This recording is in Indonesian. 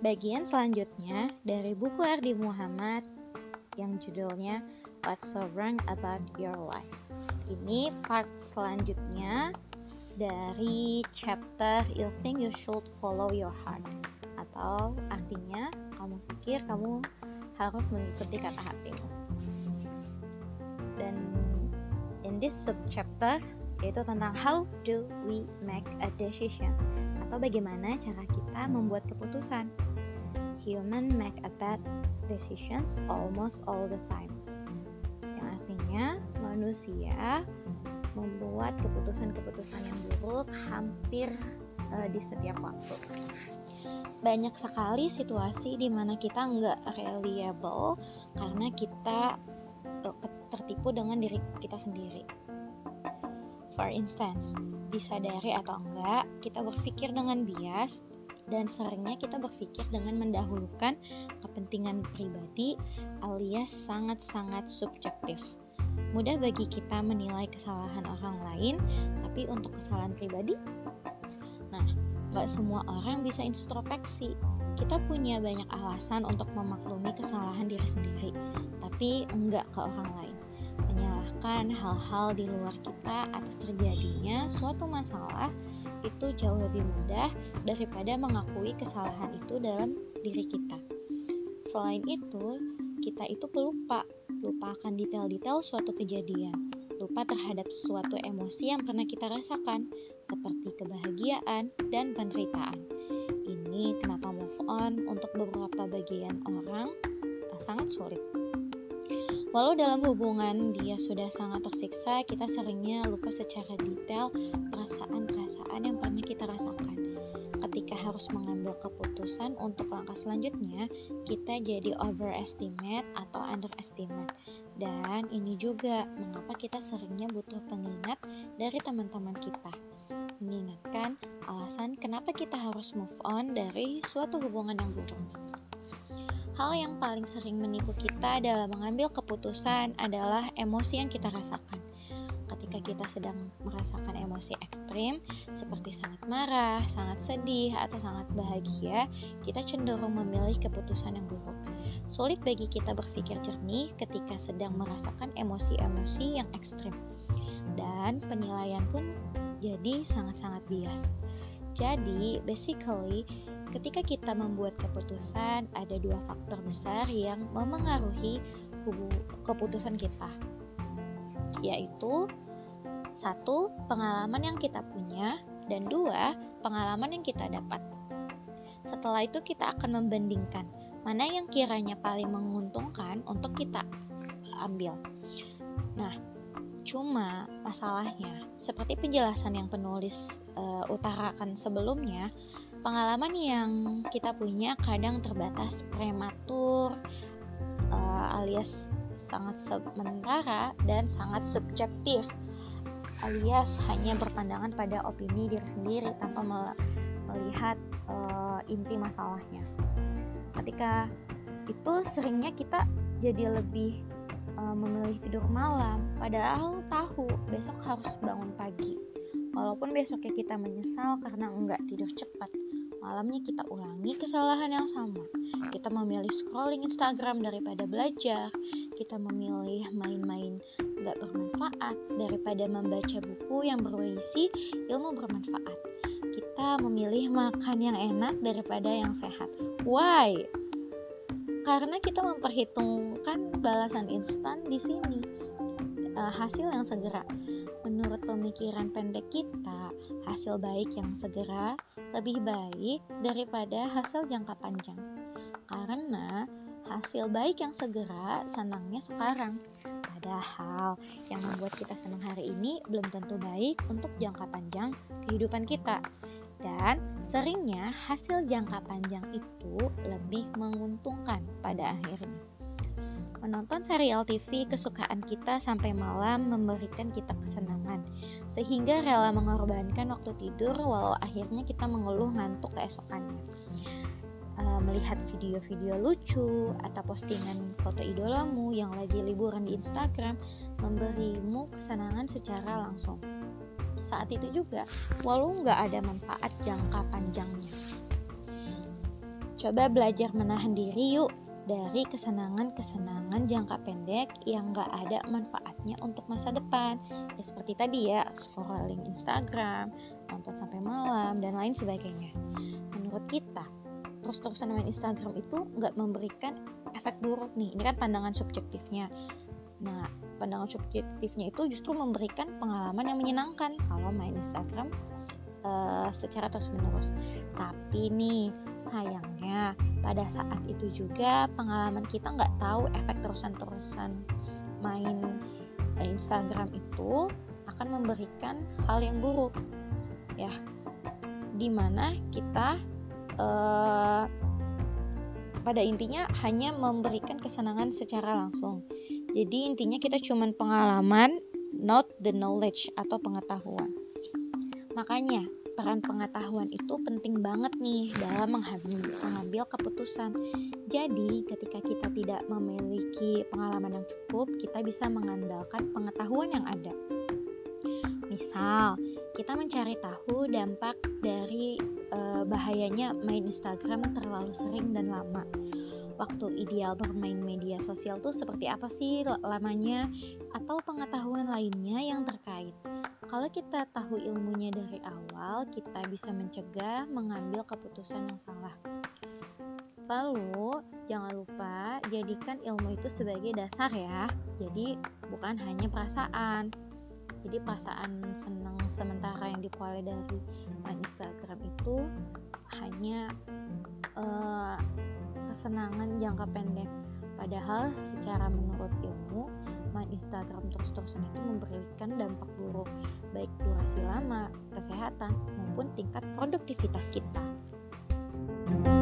Bagian selanjutnya dari buku Ardi Muhammad yang judulnya What's So Wrong About Your Life. Ini part selanjutnya dari chapter You Think You Should Follow Your Heart atau artinya kamu pikir kamu harus mengikuti kata hatimu. Dan in this subchapter yaitu tentang how do we make a decision atau bagaimana cara kita membuat keputusan human make a bad decisions almost all the time. Yang artinya manusia membuat keputusan-keputusan yang buruk hampir uh, di setiap waktu. Banyak sekali situasi di mana kita nggak reliable karena kita uh, tertipu dengan diri kita sendiri. For instance, disadari atau enggak, kita berpikir dengan bias dan seringnya kita berpikir dengan mendahulukan kepentingan pribadi alias sangat-sangat subjektif. Mudah bagi kita menilai kesalahan orang lain, tapi untuk kesalahan pribadi, nah, gak semua orang bisa introspeksi. Kita punya banyak alasan untuk memaklumi kesalahan diri sendiri, tapi enggak ke orang lain menyalahkan hal-hal di luar kita atas terjadinya suatu masalah itu jauh lebih mudah daripada mengakui kesalahan itu dalam diri kita. Selain itu, kita itu pelupa, lupa akan detail-detail suatu kejadian, lupa terhadap suatu emosi yang pernah kita rasakan, seperti kebahagiaan dan penderitaan. Ini kenapa move on untuk beberapa bagian orang sangat sulit. Walau dalam hubungan dia sudah sangat tersiksa, kita seringnya lupa secara detail perasaan-perasaan yang pernah kita rasakan. Harus mengambil keputusan untuk langkah selanjutnya, kita jadi overestimate atau underestimate. Dan ini juga mengapa kita seringnya butuh pengingat dari teman-teman kita. Mengingatkan alasan kenapa kita harus move on dari suatu hubungan yang buruk. Hal yang paling sering menipu kita dalam mengambil keputusan adalah emosi yang kita rasakan. Ketika kita sedang merasakan emosi ekstrim, seperti sangat marah, sangat sedih, atau sangat bahagia, kita cenderung memilih keputusan yang buruk. Sulit bagi kita berpikir jernih ketika sedang merasakan emosi-emosi yang ekstrim, dan penilaian pun jadi sangat-sangat bias. Jadi, basically, ketika kita membuat keputusan, ada dua faktor besar yang memengaruhi keputusan kita, yaitu satu, pengalaman yang kita punya, dan dua, pengalaman yang kita dapat. Setelah itu, kita akan membandingkan mana yang kiranya paling menguntungkan untuk kita ambil. Nah, cuma masalahnya, seperti penjelasan yang penulis uh, utarakan sebelumnya, pengalaman yang kita punya kadang terbatas prematur uh, alias sangat sementara dan sangat subjektif alias hanya berpandangan pada opini diri sendiri tanpa melihat uh, inti masalahnya. Ketika itu seringnya kita jadi lebih uh, memilih tidur malam padahal tahu besok harus bangun pagi. Walaupun besoknya kita menyesal karena enggak tidur cepat, malamnya kita ulangi kesalahan yang sama. Kita memilih scrolling Instagram daripada belajar, kita memilih main-main gak bermanfaat daripada membaca buku yang berisi ilmu bermanfaat. Kita memilih makan yang enak daripada yang sehat. Why? Karena kita memperhitungkan balasan instan di sini. Uh, hasil yang segera. Menurut pemikiran pendek kita, hasil baik yang segera lebih baik daripada hasil jangka panjang. Karena hasil baik yang segera senangnya sekarang. Padahal yang membuat kita senang hari ini belum tentu baik untuk jangka panjang kehidupan kita. Dan seringnya hasil jangka panjang itu lebih menguntungkan pada akhirnya. Menonton serial TV kesukaan kita sampai malam memberikan kita kesenangan, sehingga rela mengorbankan waktu tidur walau akhirnya kita mengeluh ngantuk keesokannya. E, melihat video-video lucu atau postingan foto idolamu yang lagi liburan di Instagram memberimu kesenangan secara langsung. Saat itu juga, walau nggak ada manfaat jangka panjangnya. Coba belajar menahan diri yuk dari kesenangan-kesenangan jangka pendek yang gak ada manfaatnya untuk masa depan. Ya seperti tadi ya, scrolling Instagram, nonton sampai malam, dan lain sebagainya. Menurut kita, terus-terusan main Instagram itu nggak memberikan efek buruk nih. Ini kan pandangan subjektifnya. Nah, pandangan subjektifnya itu justru memberikan pengalaman yang menyenangkan kalau main Instagram uh, secara terus-menerus. Tapi nih, sayangnya pada saat itu juga pengalaman kita nggak tahu efek terusan-terusan main Instagram itu akan memberikan hal yang buruk ya. Di mana kita uh, pada intinya hanya memberikan kesenangan secara langsung. Jadi intinya kita cuma pengalaman not the knowledge atau pengetahuan. Makanya peran pengetahuan itu penting banget nih dalam mengambil, keputusan. Jadi, ketika kita tidak memiliki pengalaman yang cukup, kita bisa mengandalkan pengetahuan yang ada. Misal, kita mencari tahu dampak dari e, bahayanya main Instagram terlalu sering dan lama. Waktu ideal bermain media sosial tuh seperti apa sih lamanya atau pengetahuan lainnya yang terkait. Kalau kita tahu ilmunya dari awal, kita bisa mencegah mengambil keputusan yang salah. Lalu, jangan lupa jadikan ilmu itu sebagai dasar ya. Jadi, bukan hanya perasaan. Jadi, perasaan senang sementara yang diperoleh dari Instagram itu hanya uh, kesenangan jangka pendek. Padahal secara menurut ilmu main Instagram terus-terusan itu memberikan dampak buruk baik durasi lama, kesehatan maupun tingkat produktivitas kita. thank you